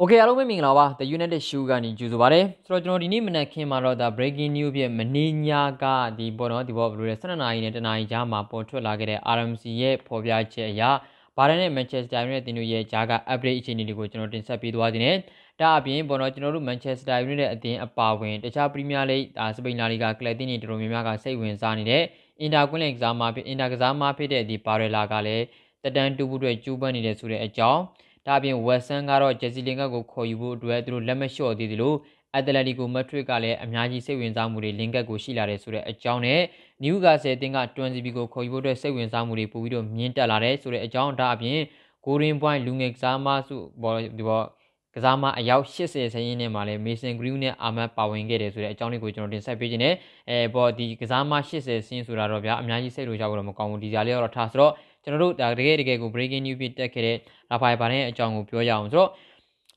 โอเคအားလုံးပဲမင်္ဂလာပါ The United Shoe ကနေကြိုဆိုပါရစေဆိုတော့ကျွန်တော်ဒီနေ့မနက်ခင်းမှာတော့ဒါ breaking news ဖြစ်မနေ့ညကဒီပေါ်တော့ဒီပေါ်ဘယ်လိုလဲ12နာရီနဲ့တနာရီကြားမှာပေါ်ထွက်လာခဲ့တဲ့ RMC ရဲ့ဖော်ပြချက်အရဘာရန်နဲ့ Manchester United တင်တို့ရဲ့ဂျာက update အခြေအနေတွေကိုကျွန်တော်တင်ဆက်ပေးသွားခြင်းနဲ့ဒါအပြင်ပေါ်တော့ကျွန်တော်တို့ Manchester United အသင်းအပါဝင်တခြား Premier League ဒါစပိန်လာလီဂါကလပ်တင်းတွေတော်တော်များများကစိတ်ဝင်စားနေတဲ့အင်တာကွင်းလင်ကစားမဖြစ်အင်တာကစားမဖြစ်တဲ့ဒီပါရလာကလည်းတက်တန်းတူဖို့အတွက်ကျူးပန်းနေတဲ့ဆိုတဲ့အကြောင်း ဒါအပြင်ဝက်ဆန်ကတော့ဂျက်စီလင်ကကိုခေါ်ယူဖို့အတွက်သူတို့လက်မလျှော့သေးသလိုအက်တလက်တီကိုမက်ထရစ်ကလည်းအများကြီးစိတ်ဝင်စားမှုတွေလင်ကတ်ကိုရှိလာတယ်ဆိုတဲ့အကြောင်းနဲ့နယူကာဆယ်တင်ကတွန်စီဘီကိုခေါ်ယူဖို့အတွက်စိတ်ဝင်စားမှုတွေပိုပြီးတော့မြင့်တက်လာတယ်ဆိုတဲ့အကြောင်းဒါအပြင်ဂိုရင်ပွိုင်းလူငယ်ကစားမစုဘောဒီဘောကစားမအယောက်80ဆင်းရင်းနဲ့မှာလဲမေဆန်ဂရီးနဲ့အာမတ်ပါဝင်ခဲ့တယ်ဆိုတဲ့အကြောင်းလေးကိုကျွန်တော်တင်ဆက်ပေးခြင်းနဲ့အဲဘောဒီကစားမ80ဆင်းဆိုတာတော့ဗျာအများကြီးစိတ်လိုကြဖို့တော့မကောင်းဘူးဒီကြလေးတော့ထားဆိုတော့ ကျွန်တော်တို့ဒါတကယ်တကယ်ကို breaking news ဖြစ်တက်ခဲ့တဲ့ရာဖိုင်ဘာနဲ့အကြောင်းကိုပြောရအောင်ဆိုတော့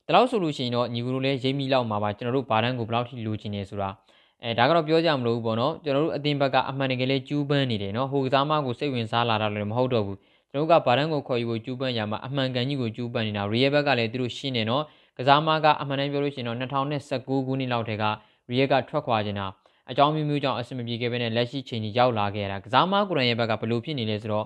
ဒါလို့ဆိုလို့ရှိရင်တော့ညီကိုတို့လည်းရိပ်မိလောက်မှာပါကျွန်တော်တို့ဘာတန်းကိုဘယ်လောက်ထိလိုချင်နေဆိုတာအဲဒါကတော့ပြောကြမလို့ဘူးပေါ့နော်ကျွန်တော်တို့အတင်းဘက်ကအမှန်တကယ်လေးကျူးပန်းနေတယ်နော်ဟိုကစားမကိုစိတ်ဝင်စားလာတာလည်းမဟုတ်တော့ဘူးကျွန်တော်တို့ကဘာတန်းကိုခေါ်ယူဖို့ကျူးပန်းရမှာအမှန်ကန်ကြီးကိုကျူးပန်းနေတာရီယယ်ဘက်ကလည်းသူတို့ရှင်းနေနော်ကစားမကအမှန်တမ်းပြောလို့ရှိရင်တော့2019ခုနှစ်လောက်တည်းကရီယယ်ကထွက်ခွာနေတာအကြောင်းမျိုးမျိုးကြောင့်အဆင်မပြေခဲ့ပဲနဲ့လက်ရှိချိန်ကြီးရောက်လာခဲ့တာကစားမကိုရန်ရဲ့ဘက်ကဘယ်လိုဖြစ်နေလဲဆိုတော့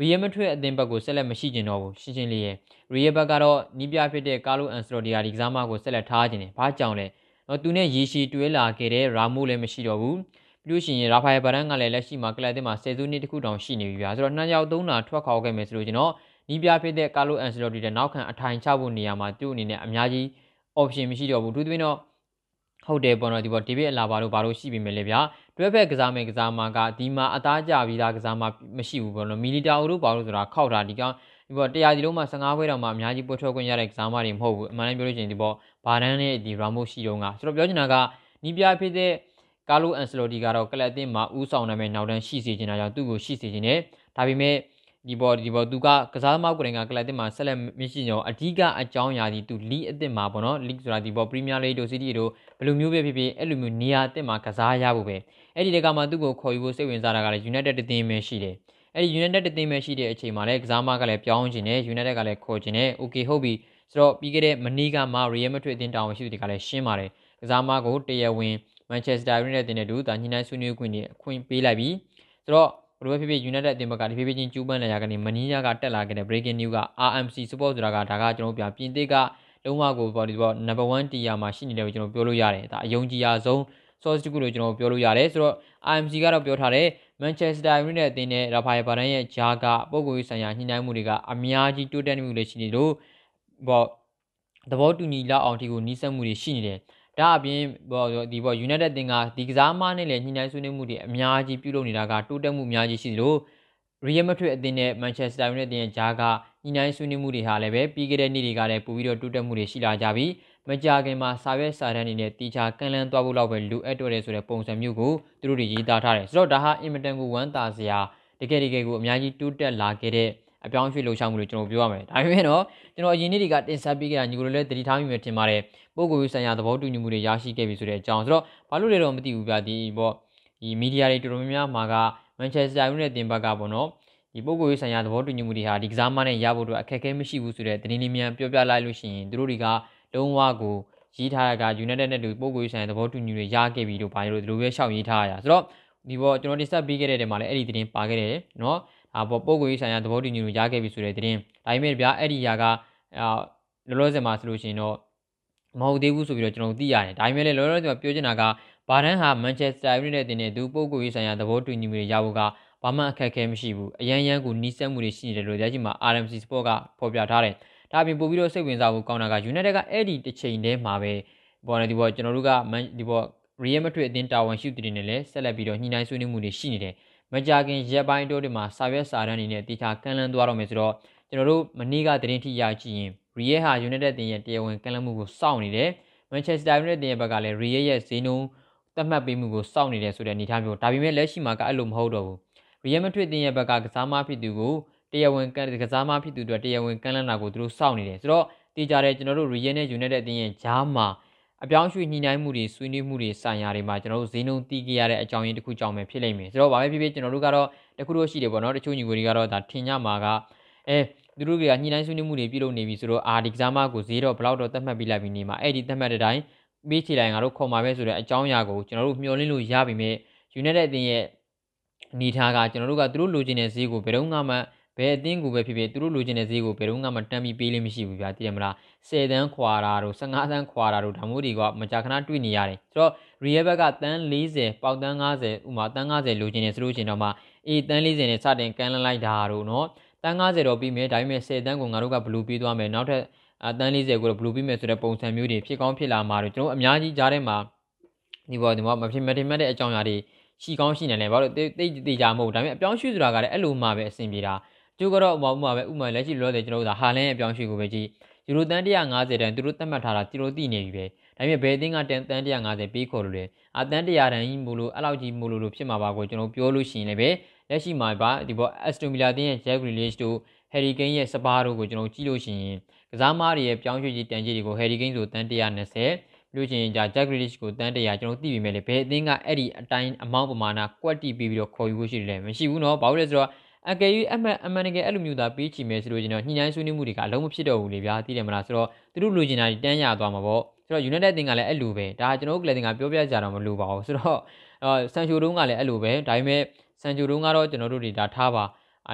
ရီယယ်မထွေအသင်းဘက်ကိုဆက်လက်မရှိကျင်တော့ဘူးရှင်းရှင်းလေးရဲ့ရီယယ်ဘက်ကတော့နီးပြဖြစ်တဲ့ကာလိုအန်စတိုဒီယာဒီကစားမကိုဆက်လက်ထားခြင်းတယ်ဘာကြောင့်လဲတော့သူနဲ့ရေရှည်တွဲလာခဲ့တဲ့ရာမိုလည်းမရှိတော့ဘူးပြီးလို့ရှိရင်ရာဖာယယ်ဗရန်ကလည်းလက်ရှိမှာကလပ်တင်မှာဆယ်စုနှစ်တခုတောင်ရှိနေပြီဗျာဆိုတော့နှစ်ယောက်သုံးတာထွက်ခေါက်ခဲ့မယ်ဆိုလို့ကျွန်တော်နီးပြဖြစ်တဲ့ကာလိုအန်စတိုဒီတဲ့နောက်ခံအထိုင်ချဖို့နေရာမှာသူ့အနေနဲ့အများကြီး option မရှိတော့ဘူးသူသဖြင့်တော့ ဟုတ်တယ်ပေါ့နော်ဒီပေါ်ဒေးဗစ်အလာဘာတို့ဘာလို့ရှိပြီမယ်လေဗျာတွဲဖက်ကစားမယ်ကစားမှာကဒီမှာအသားကြပြီးသားကစားမှာမရှိဘူးပေါ့နော်မီလီတာအိုတို့ဘာလို့ဆိုတာခောက်တာဒီကောင်ဒီပေါ်တရားဒီလုံးမှာ15ဘွဲတောင်မှအများကြီးပွတ်ထွက်ခွင့်ရတဲ့ကစားမတွေမဟုတ်ဘူးအမှန်တမ်းပြောလို့ရှိရင်ဒီပေါ်ဘာဒန်နဲ့ဒီရာမိုရှိတော့ကဆိုတော့ပြောချင်တာကနီးပြဖြစ်တဲ့ကာလိုအန်စလိုတီကတော့ကလပ်အသင်းမှာဥဆောင်နိုင်မဲ့နောက်တန်းရှိစေချင်တာကြောင့်သူ့ကိုရှိစေချင်တယ်ဒါပေမဲ့ ဒီပေါ်ဒီပေါ်သူကကစားသမားကိုယ်တိုင်ကကလပ်အသင်းမှာဆက်လက်မရှိညောအဓိကအကြောင်းအရာဒီသူလီအသင်းမှာပေါ့နော်လီဆိုတာဒီပေါ်ပရီးမီးယားလိတို့စီးတီးတို့ဘယ်လိုမျိုးပဲဖြစ်ဖြစ်အဲ့လိုမျိုးနေရာအသင်းမှာကစားရဖို့ပဲအဲ့ဒီတကမှသူ့ကိုခေါ်ယူဖို့စိတ်ဝင်စားတာကလည်း United တသင်းပဲရှိတယ်အဲ့ဒီ United တသင်းပဲရှိတဲ့အချိန်မှာလည်းကစားမကလည်းပြောင်းခြင်းနဲ့ United ကလည်းခေါ်ခြင်းနဲ့ Okay ဟုတ်ပြီဆိုတော့ပြီးခဲ့တဲ့မနီးကမှ Real Madrid အသင်းတောင်းရှိသူတွေကလည်းရှင်းပါတယ်ကစားမကိုတရားဝင် Manchester United အသင်းနဲ့တူဒါညှိနှိုင်းဆွေးနွေးခွင့်တွေအခွင့်ပေးလိုက်ပြီဆိုတော့ ဘလိုပဲဖြစ်ဖြစ် United အသင်းဘက်ကဒီဖြည်းဖြည်းချင်းကျူးပန်းလာရကနေမနီးယားကတက်လာခဲ့တဲ့ breaking news က RMC support ဆိုတာကဒါကကျွန်တော်တို့ပြန်ပြင်သစ်ကလုံးဝကိုပေါ့ဒီပေါ့ number 1 tier မှာရှိနေတယ်ကိုကျွန်တော်ပြောလို့ရတယ်ဒါအယုံကြည်ရဆုံး source တခုလို့ကျွန်တော်ပြောလို့ရတယ်ဆိုတော့ IMC ကတော့ပြောထားတယ် Manchester United အသင်းနဲ့ Rafael Varane ရဲ့ဂျာကပုံကိုယ်ဆိုင်ရာညှိနှိုင်းမှုတွေကအများကြီးတိုးတက်မှုတွေရှိနေလို့ပေါ့သဘောတူညီလောက်အောင်ဒီကိုနီးစပ်မှုတွေရှိနေတယ် ဒါအပြင်ပေါ့ဒီပေါ့ United တင်ကဒီကစားမနဲ့လည်းညှိနှိုင်းဆွေးနွေးမှုတွေအများကြီးပြုလုပ်နေတာကတိုးတက်မှုအများကြီးရှိသလို Real Madrid အသင်းနဲ့ Manchester United အသင်းရဲ့ဂျာကညှိနှိုင်းဆွေးနွေးမှုတွေဟာလည်းပဲပြီးခဲ့တဲ့နေ့တွေကလည်းပိုပြီးတော့တိုးတက်မှုတွေရှိလာကြပြီးမကြာခင်မှာစာရွက်စာတမ်းတွေနဲ့တီချာကန့်လန်းသွားဖို့လောက်ပဲလိုအပ်တော့တယ်ဆိုတဲ့ပုံစံမျိုးကိုသူတို့တွေရေးသားထားတယ်ဆိုတော့ဒါဟာအင်မတန်ကိုဝမ်းသာစရာတကယ်တကယ်ကိုအများကြီးတိုးတက်လာခဲ့တဲ့ အပြောင်းရွှေ့လှုပ်ရှားမှုတွေကျွန်တော်ပြောရမယ်ဒါပေမဲ့တော့ကျွန်တော်အရင်နေ့တွေကတင်ဆက်ပေးခဲ့တာညီကိုလိုလည်းတတိထားမိမယ်ထင်ပါတယ်ပို့ကိုရေးဆိုင်ရာသဘောတူညီမှုတွေရရှိခဲ့ပြီဆိုတဲ့အကြောင်းဆိုတော့ဘာလို့လဲတော့မသိဘူးဗျာဒီပေါ့ဒီမီဒီယာတွေတော်တော်များများမှာကမန်ချက်စတာယူနိုက်တက်တင်ဘက်ကပေါ့နော်ဒီပုံကိုရေးဆိုင်ရာသဘောတူညီမှုတွေဟာဒီကစားမနဲ့ရဖို့အတွက်အခက်အခဲမရှိဘူးဆိုတဲ့သတင်းလေးများပြောပြလိုက်လို့ရှိရင်သူတို့တွေကလုံးဝကိုရေးထားတာက United နဲ့တူပုံကိုရေးဆိုင်ရာသဘောတူညီတွေရခဲ့ပြီလို့ဘာလို့ဒီလိုပဲရှောက်ရေးထားရတာဆိုတော့ဒီပေါ်ကျွန်တော်တင်ဆက်ပေးခဲ့တဲ့နေရာမှာလည်းအဲ့ဒီသတင်းပါခဲ့တယ်နော် အာပေါ်ပုံကိုရေးဆိုင်ရာသဘောတူညီတွေရခဲ့ပြီဆိုတဲ့သတင်းဒါပေမဲ့ဗျာအဲ့ဒီຢာကအာလောလောဆယ်မှာဆိုလို့ရှိရင်တော့မဟုတ်သေးဘူးဆိုပြီးတော့ကျွန်တော်သိရတယ်ဒါပေမဲ့လည်းလောလောဆယ်ပြောချင်တာကဘာဒန်ဟာမန်ချက်စတာယူနိုက်တက်နဲ့သူပုံကိုရေးဆိုင်ရာသဘောတူညီမှုတွေရဖို့ကဘာမှအခက်အခဲမရှိဘူးအရန်ရန်ကိုနီးစပ်မှုတွေရှိနေတယ်လို့ကြားကြည့်မှာ RMC Sport ကဖော်ပြထားတယ်ဒါအပြင်ပို့ပြီးတော့စိတ်ဝင်စားဖို့ကောင်းတာက United ကအဲ့ဒီတစ်ချိန်တည်းမှာပဲဘောနော်ဒီဘောကျွန်တော်တို့ကဒီဘော Real Madrid အသင်းတာဝန်ရှိသူတွေနဲ့လည်းဆက်လက်ပြီးတော့ညှိနှိုင်းဆွေးနွေးမှုတွေရှိနေတယ် မကြခင်ရက်ပိုင်းတိုးတွေမှာစာရွက်စာတမ်းတွေနဲ့တေချာကန့်လန့်သွားတော့မယ်ဆိုတော့ကျွန်တော်တို့မနေ့ကသတင်းထိရကြည့်ရင် Real ဟာ United တင်ရဲ့တရားဝင်ကန့်လန့်မှုကိုစောင့်နေတယ် Manchester United တင်ရဲ့ဘက်ကလည်း Real ရဲ့ဈေးနှုန်းသတ်မှတ်ပေးမှုကိုစောင့်နေတယ်ဆိုတဲ့အနေအထားမျိုးဒါပေမဲ့လက်ရှိမှာကအဲ့လိုမဟုတ်တော့ဘူး Real Madrid တင်ရဲ့ဘက်ကကစားမဖြစ်သူကိုတရားဝင်ကစားမဖြစ်သူတို့တရားဝင်ကန့်လန့်တာကိုသူတို့စောင့်နေတယ်ဆိုတော့တေချာတယ်ကျွန်တော်တို့ Real နဲ့ United တင်ရဲ့ဂျားမှာ အပြောင်းရွှေ့ညှိနှိုင်းမှုတွေဆွေးနွေးမှုတွေဆိုင်ရာတွေမှာကျွန်တော်တို့ဈေးနှုန်းတီးကြရတဲ့အကြောင်းရင်းတစ်ခုကြောင့်ပဲဖြစ်လိမ့်မယ်ဆိုတော့ဘာပဲဖြစ်ဖြစ်ကျွန်တော်တို့ကတော့တခုတော့ရှိတယ်ပေါ့နော်တချို့ညီကိုတွေကတော့ဒါထင်ကြမှာကအဲသူတို့ကညှိနှိုင်းဆွေးနွေးမှုတွေပြုလုပ်နေပြီဆိုတော့အာဒီကစားမကိုဈေးတော့ဘလောက်တော့သတ်မှတ်ပြီးလိုက်ပြီးနေမှာအဲ့ဒီသတ်မှတ်တဲ့အတိုင်းပေးချေတိုင်းငါတို့ခေါ်မှာပဲဆိုတဲ့အကြောင်းအရာကိုကျွန်တော်တို့မျှော်လင့်လို့ရပြီမဲ့ United အသင်းရဲ့အနေထားကကျွန်တော်တို့ကသူတို့လိုချင်တဲ့ဈေးကိုဘယ်တော့မှ ဘယ်အသင်းကိုပဲဖြစ်ဖြစ်သူတို့လိုချင်တဲ့ဈေးကိုဘယ်တော့မှတမ်းပြီးပေးလို့မရှိဘူးဗျာတည်ရမလား10တန်းခွာတာတို့15တန်းခွာတာတို့ဒါမျိုးတွေကမကြာခဏတွေ့နေရတယ်ဆိုတော့ Real ဘက်ကတန်း40ပေါက်တန်း90ဥမာတန်း90လိုချင်နေဆိုလို့ချင်းတော့မှအေးတန်း40နဲ့စတင်ကန်လန်းလိုက်တာတို့နော်တန်း90တော့ပြီးမယ်ဒါပေမဲ့10တန်းကိုငါတို့ကဘလူးပေးသွားမယ်နောက်ထပ်အတန်း40ကိုတော့ဘလူးပေးမယ်ဆိုတဲ့ပုံစံမျိုးတွေဖြစ်ကောင်းဖြစ်လာမှာတို့ကျွန်တော်အများကြီးကြားထဲမှာဒီပေါ်ဒီပေါ်မဖြစ်မတင်မဲ့တဲ့အကြောင်းအရာတွေရှိကောင်းရှိနေတယ်ဘာလို့တိတ်တိတ်ကြမဟုတ်ဒါပေမဲ့အပြောင်းရွှေ့ဆိုတာကလည်းအဲ့လိုမှပဲအဆင်ပြေတာ ကျိုးကတော့ဥပမာပဲဥပမာလက်ရှိလောလောဆယ်ကျွန်တော်တို့ကဟာလန်ရဲ့အပြောင်းရွှေ့ကိုပဲကြည့်ယူရိုတန်150တန်သူတို့သတ်မှတ်ထားတာသူတို့သိနေပြီပဲဒါပေမဲ့ဘယ်အသင်းကတန်တန်150ပေးခေါ်လို့လဲအတန်100တန်ကြီးမို့လို့အဲ့လောက်ကြီးမို့လို့လို့ဖြစ်မှာပါကိုကျွန်တော်ပြောလို့ရှိရင်လည်းပဲလက်ရှိမှာပါဒီပေါ်အက်စတိုမီလာတင်းရဲ့ Jack Grealish တို့ Harry Kane ရဲ့စပါးတို့ကိုကျွန်တော်ကြည့်လို့ရှိရင်ကစားမားတွေရဲ့ပြောင်းရွှေ့ကြီးတန်ကြီးတွေကို Harry Kane ဆိုတန်120လို့ချင်းကြာ Jack Grealish ကိုတန်းတရာကျွန်တော်သိပြီမဲ့လေဘယ်အသင်းကအဲ့ဒီအတိုင်းအမောင်းပမာဏကွက်တီပြီးပြီးတော့ခေါ်ယူဖို့ရှိတယ်လဲမရှိဘူးเนาะဘာလို့လဲဆိုတော့ အကယ်၍အမှန်အမှန်တကယ်အဲ့လိုမျိုးသာပေးချင်မယ်ဆိုလို့ကျွန်တော်ညှိနှိုင်းဆွေးနွေးမှုတွေကအလုံးမဖြစ်တော့ဘူးလေဗျာသိတယ်မလားဆိုတော့သူတို့လိုချင်တာတန်းရသွားမှာပေါ့ဆိုတော့ United တင်ကလည်းအဲ့လိုပဲဒါကျွန်တော်တို့ကလည်းတင်ကပြောပြကြတော့မလိုပါဘူးဆိုတော့ဆန်ချိုတုံးကလည်းအဲ့လိုပဲဒါပေမဲ့ဆန်ချိုတုံးကတော့ကျွန်တော်တို့တွေဒါထားပါ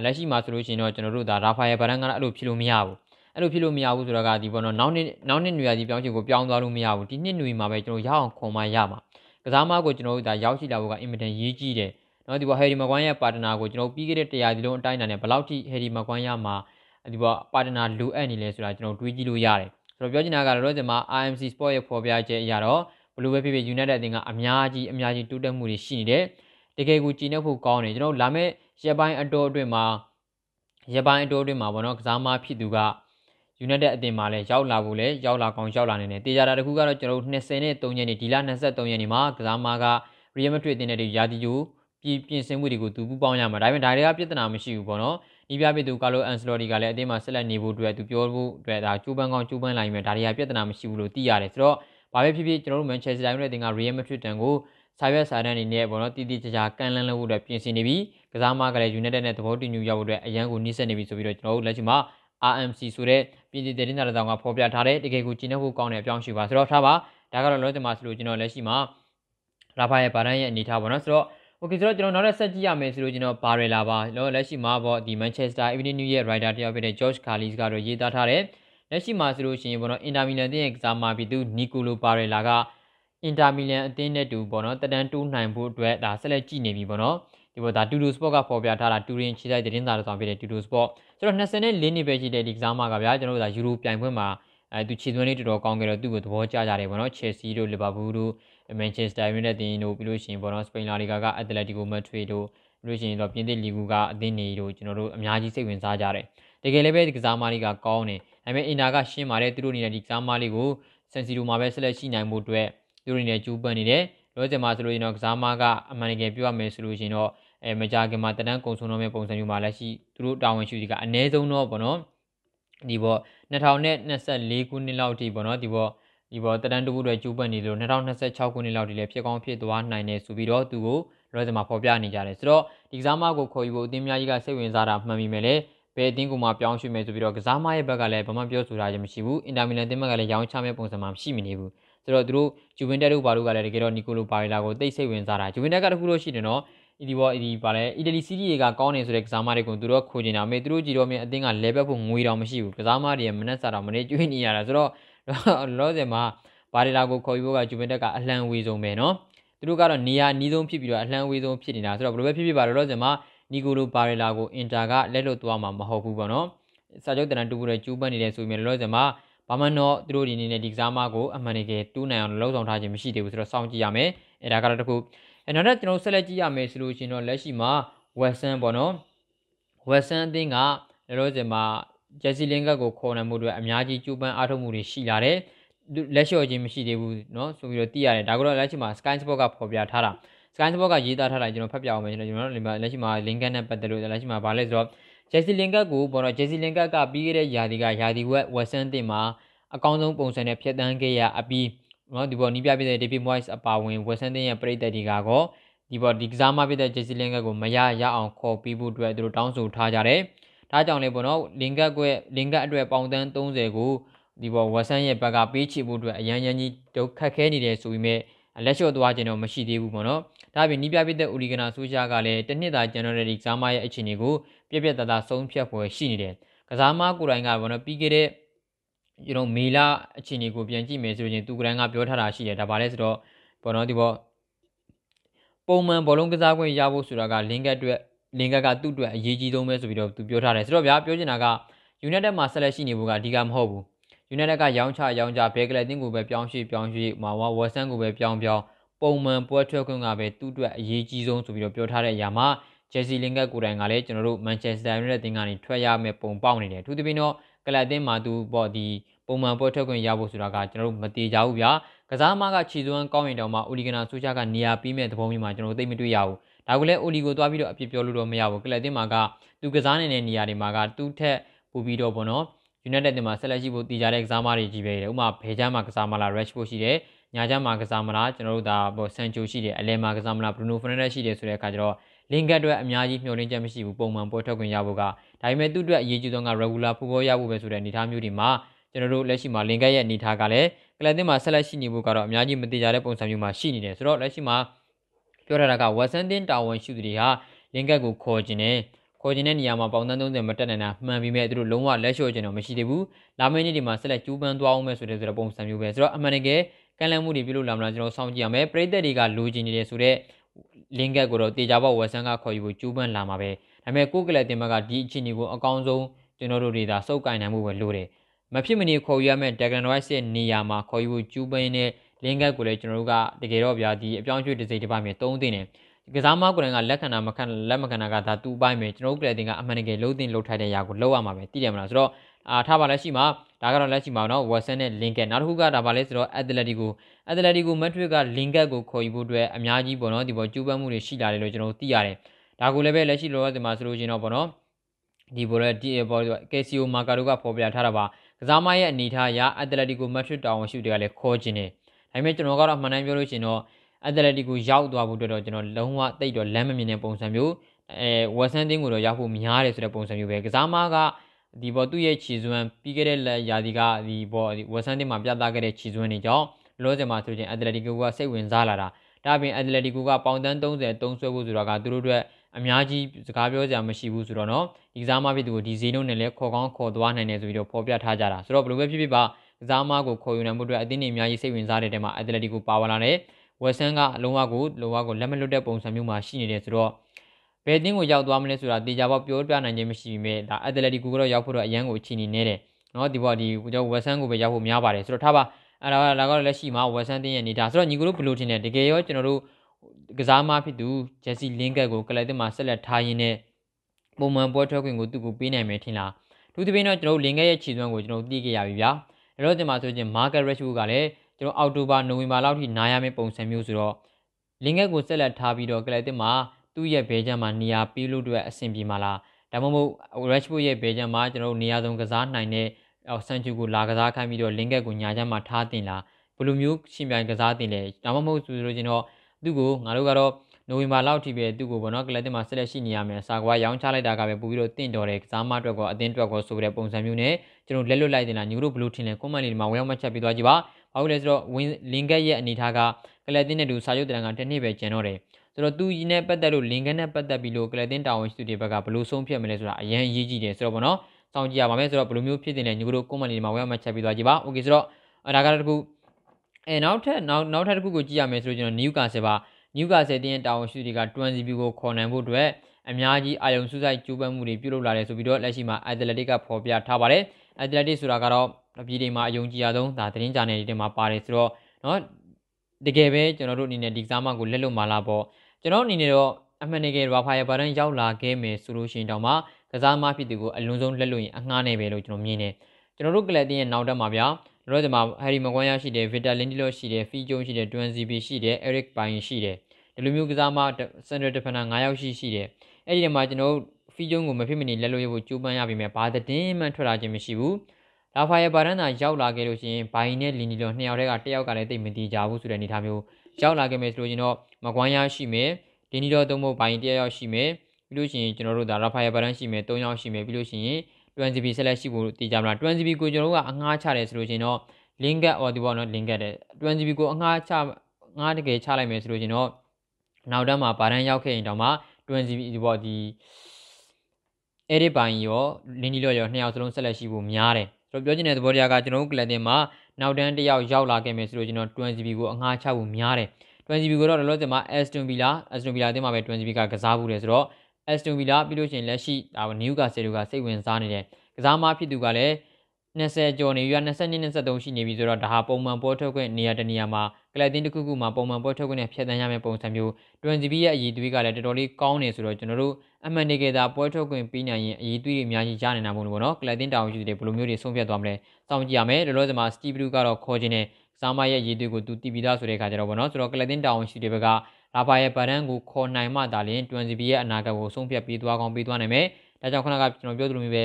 လက်ရှိမှာဆိုလို့ရှိရင်တော့ကျွန်တော်တို့ဒါရာဖာယယ်ဗရန်ကလည်းအဲ့လိုဖြစ်လို့မရဘူးအဲ့လိုဖြစ်လို့မရဘူးဆိုတော့ကဒီပေါ်တော့နောက်နှစ်နောက်နှစ်နွေရာသီပြောင်းချင်ကိုပြောင်းသွားလို့မရဘူးဒီနှစ်နွေမှာပဲကျွန်တော်ရအောင်ခွန်မရမှာကစားမကိုကျွန်တော်တို့ဒါရောက်ရှိလာဖို့ကအင်မတန်ရေးကြီးတယ် နော်ဒီပေါ်ဟယ်ရီမကွန်ရဲ့ပါတနာကိုကျွန်တော်ပြီးခဲ့တဲ့တရားဒီလုံးအတိုင်းအတာနဲ့ဘယ်လောက်ထိဟယ်ရီမကွန်ရမှာဒီပေါ်ပါတနာလိုအပ်နေလဲဆိုတာကျွန်တော်တွေးကြည့်လို့ရတယ်ဆိုတော့ပြောချင်တာကတော့ဒီမှာ IMC Sport ရဲ့ဖော်ပြချက်အရတော့ဘလူးပဲဖြစ်ဖြစ် United အသင်းကအများကြီးအများကြီးတိုးတက်မှုတွေရှိနေတယ်တကယ်ကိုကြည်နှက်ဖို့ကောင်းတယ်ကျွန်တော်လာမယ့်ရက်ပိုင်းအတော်အတွင်းမှာရက်ပိုင်းအတော်အတွင်းမှာပေါ့နော်ကစားမဖြစ်သူက United အသင်းမှာလည်းရောက်လာဖို့လည်းရောက်လာကောင်းရောက်လာနေတယ်တေချာတာတခုကတော့ကျွန်တော်တို့20နဲ့3ရက်နေ့ဒီလ23ရက်နေ့မှာကစားမက Real Madrid အသင်းနဲ့ရာသီကျိုး ပြည်ပြင်ဆင်မှုတွေကိုသူပူးပေါင်းရမှာဒါပေမဲ့ဒါတွေကပြဿနာမရှိဘူးပေါ့နော်ဒီပြပြသူကာလိုအန်စလော်ဒီကလည်းအသင်းမှာဆက်လက်နေဖို့အတွက်သူပြောဖို့အတွက်ဒါကျိုးပန်းကောင်းကျိုးပန်းလိုက်မယ်ဒါတွေကပြဿနာမရှိဘူးလို့သိရတယ်ဆိုတော့ဘာပဲဖြစ်ဖြစ်ကျွန်တော်တို့ Manchester United အသင်းက Real Madrid တန်ကိုစာရွက်စာတမ်းအနေနဲ့ပေါ့နော်တည်တည်ကြကြကန်လန်းလို့ဖို့အတွက်ပြင်ဆင်နေပြီကစားမကလည်း United နဲ့သဘောတူညီရောက်ဖို့အတွက်အရန်ကိုနှိစက်နေပြီဆိုပြီးတော့ကျွန်တော်တို့လက်ရှိမှာ RMC ဆိုတဲ့ပြည်ပြည်သတင်းစာတော်ကဖော်ပြထားတဲ့တကယ်ကိုကျင်းနှုတ်ဖို့ကောင်းတဲ့အပြောင်းရှိပါဆိုတော့ထားပါဒါကတော့လောစင်မှာဆိုလို့ကျွန်တော်လက်ရှိမှာရာဖာရဲ့ဗာရန်ရဲ့အနေထားပေါ့နော်ဆိုတော့ Okay ဆိုတော့ကျွန်တော်နောက်ထပ်ဆက်ကြည့်ရမယ်ဆိုလို့ကျွန်တော်ဘာရလာပါလောလက်ရှိမှာပေါ့ဒီ Manchester Evening News ရဲ့ writer တယောက်ဖြစ်တဲ့ George Carlis ကတော့ရေးသားထားတယ်လက်ရှိမှာဆိုလို့ရှိရင်ပေါ့နော် Inter Milan အသင်းရဲ့ကစားမှာပြီးသူ Nicolo Barella က Inter Milan အသင်းနဲ့တူပေါ့နော်တတန်းတိုးနိုင်ဖို့အတွက်ဒါဆက်လက်ကြည့်နေပြီပေါ့နော်ဒီပေါ်ဒါ Tudo Sport ကဖော်ပြထားတာတူရင်ခြေဆိုင်သတင်းစာတစ်စောင်ဖြစ်တဲ့ Tudo Sport ဆိုတော့24နှစ်ပဲရှိတဲ့ဒီကစားမှာကဗျာကျွန်တော်တို့ဒါယူရိုပြိုင်ပွဲမှာ အဲသူခြေသွင်းလေးတော်တော်ကောင်းကြတော့သူ့ကိုသဘောကျကြတယ်ပေါ့နော် Chelsea တို့ Liverpool တို့မန်ချက်စတာယူနိုက်တက်တို့ပြီးလို့ရှိရင်ပေါ့နော်စပိန်လာလီဂါကအက်တလက်တီကိုမက်ထရီတို့ပြီးလို့ရှိရင်တော့ပြင်သစ်လီဂူကအသင်းတွေတို့ကျွန်တော်တို့အများကြီးစိတ်ဝင်စားကြတယ်တကယ်လည်းပဲဒီကစားမလေးကကောင်းတယ်ဒါပေမဲ့အင်နာကရှင်းပါတယ်သူတို့အနေနဲ့ဒီကစားမလေးကိုဆန်စီလိုမှာပဲဆက်လက်ရှိနိုင်မှုအတွက်သူတို့အနေနဲ့ကြိုးပမ်းနေတယ်လောဆယ်မှာဆိုလို့ရင်တော့ကစားမကအမှန်တကယ်ပြောရမယ်ဆိုလို့ရှိရင်တော့အဲမကြခင်မှာတန်းကုံဆုံးတော့မဲ့ပုံစံမျိုးမှာလက်ရှိသူတို့တာဝန်ရှိသူကအနည်းဆုံးတော့ပေါ့နော်ဒီပေါ့ 2024ခုနှစ်လောက်ထိပေါ့နော်ဒီပေါ့ဒီပေါ်တရန်တခုတွေကျူးပတ်နေလို့2026ခုနှစ်လောက်ဒီလည်းဖြစ်ကောင်းဖြစ်သွားနိုင်တယ်ဆိုပြီးတော့သူကိုလောစမှာဖော်ပြနေကြတယ်ဆိုတော့ဒီကစားမကိုခေါ်ယူဖို့အသင်းများကြီးကစိတ်ဝင်စားတာမှန်ပြီမဲ့လေဘယ်အသင်းကမှပြောင်းရွှေ့မယ်ဆိုပြီးတော့ကစားမရဲ့ဘက်ကလည်းဘာမှပြောဆိုတာချင်းမရှိဘူးအင်တာမီလန်အသင်းဘက်ကလည်းရောင်းချမဲ့ပုံစံမှမရှိမနေဘူးဆိုတော့သူတို့ဂျူဗင်တက်တို့ဘာတို့ကလည်းတကယ်တော့နီကိုလိုပါရီလာကိုတိတ်စိတ်ဝင်စားတာဂျူဗင်တက်ကတခုလို့ရှိတယ်နော် အီဒီဘောအီဒီပါလဲအီတလီစီးရီးတွေကကောင်းနေဆိုတဲ့ကစားမတွေကိုသူတို့ခိုးကျင်တာမေသူတို့ကြည်တော့မြင်အသင်းကလဲပတ်ဖို့ငွေတောင်မရှိဘူးကစားမတွေမနှက်စားတော့မနေကျွေးနေရတာဆိုတော့လောဆယ်မှာဘာရီလာကိုခေါ်ယူဖို့ကဂျူဗင်တက်ကအလံဝေဆုံးပဲနော်သူတို့ကတော့နေရာနီးဆုံးဖြစ်ပြီးတော့အလံဝေဆုံးဖြစ်နေတာဆိုတော့ဘယ်လိုပဲဖြစ်ဖြစ်ပါလောဆယ်မှာနီကိုလိုဘာရီလာကိုအင်တာကလက်လွတ်သွားမှာမဟုတ်ဘူးပေါ့နော်စာချုပ်တန်တန်တူပူတဲ့ကျူးပန်းနေတဲ့ဆိုပေမဲ့လောဆယ်မှာဘာမှတော့သူတို့ဒီနေနဲ့ဒီကစားမကိုအမှန်တကယ်တူးနိုင်အောင်လှုပ်ဆောင်ထားခြင်းမရှိသေးဘူးဆိုတော့စောင့်ကြည့်ရမယ်အဲဒါကတော့တခု အဲနောက်တော့ကျွန်တော်ဆက်လက်ကြည့်ရမယ်ဆိုလို့ရှိရင်တော့လက်ရှိမှာဝက်ဆန်ပေါ့နော်ဝက်ဆန်အသင်းကလောဆယ်မှာဂျက်စီလင်ကတ်ကိုခေါ်နိုင်မှုတွေအများကြီးကျူးပန်းအားထုတ်မှုတွေရှိလာတယ်လက်လျှော့ခြင်းမရှိသေးဘူးเนาะဆိုပြီးတော့သိရတယ်ဒါကတော့လက်ရှိမှာ Sky Sport ကဖော်ပြထားတာ Sky Sport ကရေးသားထားတာကျွန်တော်ဖတ်ပြအောင်မယ်ကျွန်တော်တို့လက်ရှိမှာ link နဲ့ပတ်သက်လို့လက်ရှိမှာဗာလဲဆိုတော့ Jesse Lingard ကိုပေါ်တော့ Jesse Lingard ကပြီးခဲ့တဲ့ယာဒီကယာဒီဝက်ဝက်ဆန်တင်မှာအကောင်းဆုံးပုံစံနဲ့ဖြတ်တန်းခဲ့ရအပြီး နော်ဒီပေါ်နီးပြပြတဲ့ David Moyes အပါဝင်ဝက်ဆန်တင်ရဲ့ပြည်သက်ဒီကတော့ဒီပေါ်ဒီကစားမဖြစ်တဲ့ Jesse Lingard ကိုမရရအောင်ခေါ်ပြီးဖို့အတွက်သူတို့တောင်းဆိုထားကြတယ်ဒါကြောင့်လေပေါ့နော်လင်ကက်ကွက်လင်ကက်အတွက်ပေါင်တန်း30ကိုဒီပေါ်ဝက်ဆန်ရဲ့ဘက်ကပေးချဖို့အတွက်အရန်ရန်ကြီးဒုက္ခခဲနေတယ်ဆိုပြီးမြဲလက်လျှော့သွားခြင်းတော့မရှိသေးဘူးပေါ့နော်ဒါပြင်နီးပြပိတဲ့ဥလီဂနာဆိုရှာကလည်းတစ်နှစ်သာဇန်နဝါရီကစားမရဲ့အခြေအနေကိုပြက်ပြက်သားသားဆုံးဖြတ်ပွဲရှိနေတယ်ကစားမကိုယ်တိုင်ကပေါ့နော်ပြီးခဲ့တဲ့ ကျွန်တော်မေလာအခြေအနေကိုပြန်ကြည့်မယ်ဆိုရင်သူကရန်ကပြောထားတာရှိတယ်ဒါပါလဲဆိုတော့ပေါ့နော်ဒီပေါ်ပုံမှန်ဘောလုံးကစားခွင့်ရဖို့ဆိုတာကလင်ကက်အတွက်လင်ကက်ကသူ့အတွက်အရေးကြီးဆုံးပဲဆိုပြီးတော့သူပြောထားတယ်ဆိုတော့ဗျာပြောချင်တာက United မှာဆက်လက်ရှိနေဖို့ကအဓိကမဟုတ်ဘူး United ကရောင်းချရောင်းချဘဲကလတင်ကိုပဲပြောင်းရွှေ့ပြောင်းရွှေ့မာဝါဝက်ဆန်ကိုပဲပြောင်းပြောင်းပုံမှန်ပွဲထွက်ခွင့်ကပဲသူ့အတွက်အရေးကြီးဆုံးဆိုပြီးတော့ပြောထားတဲ့အရာမှာ Chelsea လင်ကက်ကိုယ်တိုင်ကလည်းကျွန်တော်တို့ Manchester United တင်ကနေထွက်ရမယ်ပုံပေါက်နေတယ်သူတပင်းတော့ကလတင်မှာသူပေါ့ဒီ ပုံမှန်ပွဲထွက်ခွင့်ရဖို့ဆိုတာကကျွန်တော်တို့မတေချဘူးဗျာကစားမကခြေစွမ်းကောင်းရင်တောင်မှအိုလီဂနာဆိုချာကနေရာပြီးမဲ့သဘောမျိုးမှာကျွန်တော်တို့သိမတွေ့ရဘူးဒါကလည်းအိုလီကိုသွားပြီးတော့အပြစ်ပြောလို့တော့မရဘူးကလတင်မှာကသူကစားနေတဲ့နေရာတွေမှာကသူ့ထက်ပိုပြီးတော့ပေါ့နော် United တင်မှာဆက်လက်ရှိဖို့တည်ကြတဲ့ကစားမတွေကြီးပဲတယ်ဥပမာဘေချမ်းမှာကစားမလား Rashford ရှိတယ်ညာချမ်းမှာကစားမလားကျွန်တော်တို့ဒါပေါ့ Sancho ရှိတယ်အလဲမှာကစားမလား Bruno Fernandes ရှိတယ်ဆိုတဲ့အခါကျတော့ link အတွက်အများကြီးမျှော်လင့်ချက်မရှိဘူးပုံမှန်ပွဲထွက်ခွင့်ရဖို့ကဒါပေမဲ့သူ့အတွက်အရေးကြီးဆုံးက regular football ရဖို့ပဲဆိုတဲ့အနေအထားမျိုးတွေမှာ ကျွန်တော်တို့လက်ရှိမှာ link ရဲ့အနေအထားကလည်းကလပ်တင်မှာဆက်လက်ရှိနေဖို့ကတော့အများကြီးမတည်ကြတဲ့ပုံစံမျိုးမှာရှိနေတယ်ဆိုတော့လက်ရှိမှာပြောထားတာက Western တင်တာဝန်ရှိသူတွေဟာ link ကိုခေါ်ကျင်တယ်ခေါ်ကျင်တဲ့နေရာမှာပေါင်တန်း30မတက်နိုင်တာမှန်ပြီးမဲ့သူတို့လုံးဝလက်လျှော့ကျင်တော့မရှိသေးဘူးလာမယ့်နေ့ဒီမှာဆက်လက်ကျူးပန်းသွားအောင်မယ်ဆိုတဲ့ဆိုတဲ့ပုံစံမျိုးပဲဆိုတော့အမှန်တကယ်ကန့်လန့်မှုတွေပြုလုပ်လာမလားကျွန်တော်စောင့်ကြည့်ရမယ်ပရိသတ်တွေကလိုချင်နေတယ်ဆိုတော့ link ကိုတော့တေချာပေါက်ဝက်ဆန်ကခေါ်ယူဖို့ကျူးပန်းလာမှာပဲဒါပေမဲ့ကိုကလပ်တင်ဘက်ကဒီအခြေအနေကိုအကောင်းဆုံးကျွန်တော်တို့တွေဒါစုပ်ကင်နိုင်မှုပဲလိုတယ် မဖြစ်မနေခေါ်ယူရမယ့် Dragon Rice ရဲ့နေရာမှာခေါ်ယူဖို့ကျူးပန်းနဲ့ link ကိုလည်းကျွန်တော်တို့ကတကယ်တော့ဗျာဒီအပြောင်းအရွှေ့တစ်စိတ်တစ်ပိုင်းမြေသုံးသိနေတယ်ကစားမကိုယ်တိုင်ကလက်ခံတာမခံလက်မခံတာကဒါတူပိုင်းပဲကျွန်တော်တို့ကလည်းတင်ကအမှန်တကယ်လုံးတင်လုံးထိုက်တဲ့ຢာကိုလောက်ရမှာပဲသိတယ်မလားဆိုတော့အာထားပါလက်ရှိမှာဒါကတော့လက်ရှိမှာနော် Watson နဲ့ Lincoln နောက်တစ်ခုကဒါပါလဲဆိုတော့ Atletico Atletico Madrid က Lincoln ကိုခေါ်ယူဖို့အတွက်အများကြီးပေါ့နော်ဒီပေါ်ကျူးပန်းမှုတွေရှိလာတယ်လို့ကျွန်တော်တို့သိရတယ်ဒါကိုလည်းပဲလက်ရှိလောလောဆယ်မှာဆိုလို့ချင်းတော့ပေါ့နော်ဒီပေါ်ရဲ့ဒီပေါ် Casio Marcado ကဖော်ပြထားတာပါ ကစားမရဲ့အနေထားအရ Atletico Madrid တာဝန်ရှိတွေကလည်းခေါ်ခြင်းတယ်ဒါပေမဲ့ကျွန်တော်ကတော့အမှန်တမ်းပြောလို့ရှိရင်တော့အက်တလက်တီကိုရောက်သွားဖို့အတွက်တော့ကျွန်တော်လုံးဝတိတ်တော့လမ်းမမြင်တဲ့ပုံစံမျိုးအဲဝက်ဆန်တင်းကိုတော့ရောက်ဖို့များတယ်ဆိုတဲ့ပုံစံမျိုးပဲကစားမကဒီပေါ်သူ့ရဲ့ခြေစွမ်းပြီးခဲ့တဲ့ရာသီကဒီပေါ်ဝက်ဆန်တင်းမှာပြသခဲ့တဲ့ခြေစွမ်းတွေကြောင့်လောဆယ်မှာဆိုရင်အက်တလက်တီကိုကစိတ်ဝင်စားလာတာဒါပြင်အက်တလက်တီကိုကပေါင်တန်း30တုံးဆွဲဖို့ဆိုတော့ကသူတို့အတွက် အများကြီးစကားပြောစရာမရှိဘူးဆိုတော့เนาะဒီကစားမဖြစ်သူကိုဒီဈေးနှုန်းနဲ့လည်းခေါ်ကောင်းခေါ်သွားနိုင်တယ်ဆိုပြီးတော့ဖော်ပြထားကြတာဆိုတော့ဘယ်လိုပဲဖြစ်ဖြစ်ပါကစားမကိုခေါ်ယူနိုင်မှုအတွက်အသင်းတွေအများကြီးစိတ်ဝင်စားတဲ့တဲမှာအက်တလက်တီကိုပါဝင်လာတယ်ဝက်ဆန်ကအလုံးဝကိုလုံးဝကိုလက်မလွတ်တဲ့ပုံစံမျိုးမှာရှိနေတယ်ဆိုတော့ဘယ်တင်းကိုရောက်သွားမလဲဆိုတာတေချာပေါက်ပြောပြနိုင်ခြင်းမရှိပေမဲ့ဒါအက်တလက်တီကိုကတော့ရောက်ဖို့တော့အရန်ကိုအချိန်နေနေတယ်နော်ဒီဘောဒီကျွန်တော်ဝက်ဆန်ကိုပဲရောက်ဖို့များပါတယ်ဆိုတော့ထားပါအဲ့ဒါကလည်းလက်ရှိမှာဝက်ဆန်တင်းရဲ့နေတာဆိုတော့ညီကိုတို့ဘယ်လိုထင်လဲတကယ်ရောကျွန်တော်တို့ ကစားမဖြစ်သူဂျက်စီလင်းကတ်ကိုကလပ်တင်မှာဆက်လက်ထားရင်းနဲ့ပုံမှန်ပွဲထွက်ခွင့်ကိုသူ့ကိုပေးနိုင်မယ်ထင်လားသူတပင်းတော့ကျွန်တော်တို့လင်းကတ်ရဲ့ခြေစွမ်းကိုကျွန်တော်သိခဲ့ရပြီဗျာဒါတော့ဒီမှာဆိုရင်မာကက်ရက်ရှူကလည်းကျွန်တော်အောက်တိုဘာနိုဝင်ဘာလောက်ထိနားရမယ့်ပုံစံမျိုးဆိုတော့လင်ငက်ကိုဆက်လက်ထားပြီးတော့ကလပ်တစ်မှာသူ့ရဲ့ဘဲချမ်းမှာနေရာပေးလို့အတွက်အဆင်ပြေမှာလားဒါမှမဟုတ် Rashford ရဲ့ဘဲချမ်းမှာကျွန်တော်တို့နေရာဆုံးကစားနိုင်တဲ့ဆန်ချူကိုလာကစားခိုင်းပြီးတော့လင်ငက်ကိုညာချမ်းမှာထားတင်လားဘယ်လိုမျိုးရှင်ပြိုင်ကစားတင်လဲဒါမှမဟုတ်ဆိုလို့ချင်းတော့ သူ့ကိုငါတို့ကတော့နိုဝင်ဘာလောက်ထိပဲသူ့ကိုပေါ့နော်ကလပ်တင်မှာဆက်လက်ရှိနေရမယ်စာကွာရောင်းချလိုက်တာကပဲပို့ပြီးတော့တင့်တော်တယ်ကစားမအတွက်ကောအသင်းအတွက်ကောဆိုကြတဲ့ပုံစံမျိုးနဲ့ကျွန်တော်လက်လွတ်လိုက်တင်တာညီတို့ဘလို့ထင်လဲ comment လေးမှာဝင်ရောက်မှတ်ချက်ပေးသွားကြပါဘာလို့လဲဆိုတော့ link ရဲ့အနေထားကကလပ်တင်နဲ့တူစာချုပ်တန်ကတစ်နှစ်ပဲကျန်တော့တယ်ဆိုတော့သူနဲ့ပတ်သက်လို့ link နဲ့ပတ်သက်ပြီးလို့ကလပ်တင်တာဝန်ရှိသူတွေဘက်ကဘလို့ဆုံးဖြတ်မလဲဆိုတာအရင်အရေးကြီးတယ်ဆိုတော့ပေါ့နော်စောင့်ကြည့်ရပါမယ်ဆိုတော့ဘယ်လိုမျိုးဖြစ်တင်လဲညီတို့ comment လေးမှာဝင်ရောက်မှတ်ချက်ပေးသွားကြပါ okay ဆိုတော့ဒါကတော့တကူ အဲနောက်ထပ်နောက်နောက်ထပ်တစ်ခုကိုကြည့်ရမယ်ဆိုတော့ကျွန်တော်နယူကာဆယ်ပါနယူကာဆယ်တင်းရဲ့တာဝန်ရှိသူတွေကတွန်စီပီကိုခေါ်နိုင်ဖို့အတွက်အများကြီးအာယုံစုဆိုင်ကျိုးပန်းမှုတွေပြုလုပ်လာတယ်ဆိုပြီးတော့လက်ရှိမှာအက်တလက်တစ်ကဖော်ပြထားပါတယ်အက်တလက်တစ်ဆိုတာကတော့ပြည်တွေမှာအယုံကြည်ရဆုံးဒါသတင်းကြနယ်တွေမှာပါတယ်ဆိုတော့เนาะတကယ်ပဲကျွန်တော်တို့အနေနဲ့ဒီကစားမကိုလက်လွတ်မလာပေါ့ကျွန်တော်အနေနဲ့တော့အမှန်တကယ်ရာဖာယာဘာဒန်ရောက်လာခဲ့မယ်ဆိုလို့ရှိရင်တောင်မှကစားမဖြစ်သူကိုအလွန်ဆုံးလက်လွတ်ရင်အငှားနေပဲလို့ကျွန်တော်မြင်တယ်ကျွန်တော်တို့ကလပ်တင်းရဲ့နောက်တက်မှာဗျာ တို့ဒီမှာဟယ်ရီမကွန်ယာရှိတယ်ဗစ်တာလင်ဒီလိုရှိတယ်ဖီဂျုံရှိတယ်ဒွန်စီဘီရှိတယ်အဲရစ်ပိုင်ရှိတယ်ဒီလိုမျိုးကစားမစန်ဒရာဒီဖန်နာ9ယောက်ရှိရှိတယ်အဲ့ဒီမှာကျွန်တော်ဖီဂျုံကိုမဖြစ်မနေလက်လို့ရဖို့ကြိုးပမ်းရပြီမဲ့ဘာသတင်းမှထွက်လာခြင်းမရှိဘူးလာဖာရဲ့ဘာရန်သာရောက်လာခဲ့လို့ရှိရင်ဘိုင်နဲ့လီနီလိုနှစ်ယောက်တည်းကတစ်ယောက်ကလည်းတိတ်မတီးကြဘူးဆိုတဲ့အနေအထားမျိုးရောက်လာခဲ့မယ်ဆိုလို့ကျွန်တော်မကွမ်းရရှိမယ်ဒီနီတော့သုံးဖို့ဘိုင်တစ်ယောက်ရှိမယ်ပြီးလို့ရှိရင်ကျွန်တော်တို့ဒါရာဖာယယ်ဘာရန်ရှိမယ်၃ယောက်ရှိမယ်ပြီးလို့ရှိရင် 20B ဆက်လက်ရှိဖို့တည်ကြမလား 20B ကိုကျွန်တော်တို့ကအငှားချတယ်ဆိုလို့ရှိရင်တော့ link ဟောဒီပေါ့နော် link တဲ့ 20B ကိုအငှားချငှားတကယ်ချလိုက်မယ်ဆိုလို့ရှိရင်တော့နောက်တန်းမှာဗာရန်ရောက်ခဲ့ရင်တောင်မှ 20B ဒီပေါ့ဒီ edit ပိုင်းရောလင်းဒီလော့ရောနှစ်ယောက်စလုံးဆက်လက်ရှိဖို့များတယ်ဆိုတော့ပြောချင်တဲ့သဘောတရားကကျွန်တော်တို့ကလပ်တင်မှာနောက်တန်းတစ်ယောက်ရောက်လာခဲ့မယ်ဆိုလို့ကျွန်တော် 20B ကိုအငှားချဖို့များတယ် 20B ကိုတော့လောလောဆယ်မှာ Aston Villa Aston Villa အသင်းမှာပဲ 20B ကကစားဘူးတယ်ဆိုတော့ Aston Villa ပြီးလို့ရှိရင်လက်ရှိဒါ Newcastle ကစိတ်ဝင်စားနေတယ်ကစားမဖြစ်သူကလည်း20ကျော်နေပြီ22 23ရှိနေပြီဆိုတော့ဒါဟာပုံမှန်ပေါ်ထုတ်ခွင့်နေရာတနေရာမှာကလပ်တင်းတစ်ခုခုမှာပုံမှန်ပေါ်ထုတ်ခွင့်နဲ့ဖြတ်သန်းရမယ့်ပုံစံမျိုး 20B ရဲ့အည်သွေးကလည်းတော်တော်လေးကောင်းနေဆိုတော့ကျွန်တော်တို့အမှန်တကယ်သာပွဲထုတ်ခွင့်ပြီးနိုင်ရင်အည်သွေးတွေအများကြီးရနိုင်တာမို့လို့ပေါ့နော်ကလပ်တင်းတောင်ရှိတဲ့ဘယ်လိုမျိုးတွေဆုံးဖြတ်သွားမလဲစောင့်ကြည့်ရမယ်လောလောဆယ်မှာ Steve Bruce ကတော့ခေါ်ခြင်းနဲ့စားမရဲ့ရည်သွေးကိုသူတည်ပြီးသားဆိုတဲ့အခါကျတော့ဗောနော်ဆိုတော့ကလပ်တင်းတောင်ရှိတဲ့ဘက်က လာပါရဲ့ဗရန်ကိုခေါ်နိုင်မှသာလျှင် 20B ရဲ့အနာဂတ်ကိုဆုံးဖြတ်ပြီးသွားကောင်းပြီးသွားနိုင်မယ်ဒါကြောင့်ခဏကကျွန်တော်ပြောသလိုမျိုးပဲ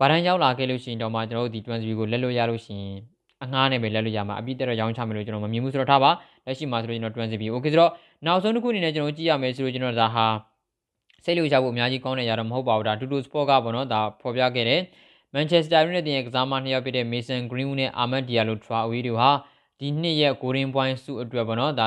ဗရန်ရောက်လာခဲ့လို့ရှိရင်တော့မှကျွန်တော်တို့ဒီ 20B ကိုလက်လို့ရလို့ရှိရင်အငှားနဲ့ပဲလက်လို့ရမှာအပြည့်တက်တော့ရောင်းချမယ်လို့ကျွန်တော်မမြင်ဘူးဆိုတော့ထားပါလက်ရှိမှာဆိုလို့ကျွန်တော် 20B okay ဆိုတော့နောက်ဆုံးတစ်ခုအနေနဲ့ကျွန်တော်ကြည့်ရမယ်ဆိုလို့ကျွန်တော်ဒါဟာစိတ်လို့ရဖို့အများကြီးကောင်းနေရတော့မဟုတ်ပါဘူးဒါတူတူစပေါ့ကပေါ့နော်ဒါဖော်ပြခဲ့တယ်မန်ချက်စတာယူနိုက်တက်ရဲ့ကစားမနှစ်ယောက်ဖြစ်တဲ့ Mason Greenwood နဲ့ Ahmed Diallo Traore တို့ဟာဒီနှစ်ရဲ့ Golden Point ဆုအတွက်ပေါ့နော်ဒါ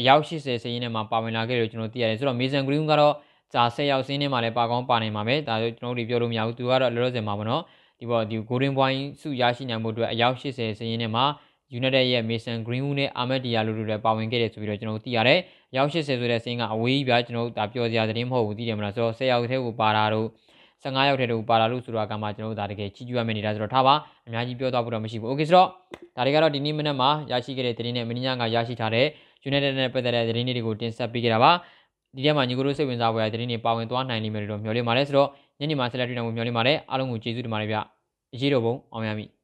အယောက်80စရင်ထဲမှာပါဝင်လာခဲ့လို့ကျွန်တော်သိရတယ်ဆိုတော့ Mason Greenwood ကတော့ဂျာ10ယောက်စင်းထဲမှာလည်းပါကောင်းပါနိုင်မှာပဲဒါဆိုကျွန်တော်တို့ပြောလို့မရဘူးသူကတော့လောလောဆယ်မှာပေါ့နော်ဒီပေါ်ဒီ Golden Point ဆုရရှိနိုင်မှုအတွက်အယောက်80စရင်ထဲမှာ United ရဲ့ Mason Greenwood နဲ့ Ahmed Diallo တို့လည်းပါဝင်ခဲ့တယ်ဆိုပြီးတော့ကျွန်တော်သိရတယ်။ရောက်80ဆိုတဲ့စင်းကအဝေးကြီးပြကျွန်တော်ဒါပြောစရာသတင်းမဟုတ်ဘူးသိတယ်မလားဆိုတော့10ယောက်ထဲကိုပါတာတို့15ယောက်ထဲတို့ပါလာလို့ဆိုတာကမှကျွန်တော်တို့ဒါတကယ်ချီးကျူးရမယ့်နေတာဆိုတော့ထားပါအများကြီးပြောသွားဖို့တော့မရှိဘူး။ Okay ဆိုတော့ဒါတွေကတော့ဒီနေ့မနက်မှာရရှိခဲ့တဲ့သတင်းနဲ့မင်းညကရရှိထားတဲ့ United နဲ့ပတ်သက်တဲ့သတင်းတွေကိုတင်ဆက်ပေးခဲ့တာပါ။ဒီထဲမှာညီကိုတို့စိတ်ဝင်စားဖွယ်သတင်းတွေပါဝင်သွားနိုင်လိမ့်မယ်လို့မျှော်လင့်ပါတယ်ဆိုတော့ညနေမှာဆက်လက်တွေ့နိုင်ဖို့မျှော်လင့်ပါတယ်အားလုံးကိုကျေးဇူးတင်ပါတယ်ဗျ။အရေးတော်ပုံအောင်ရမည်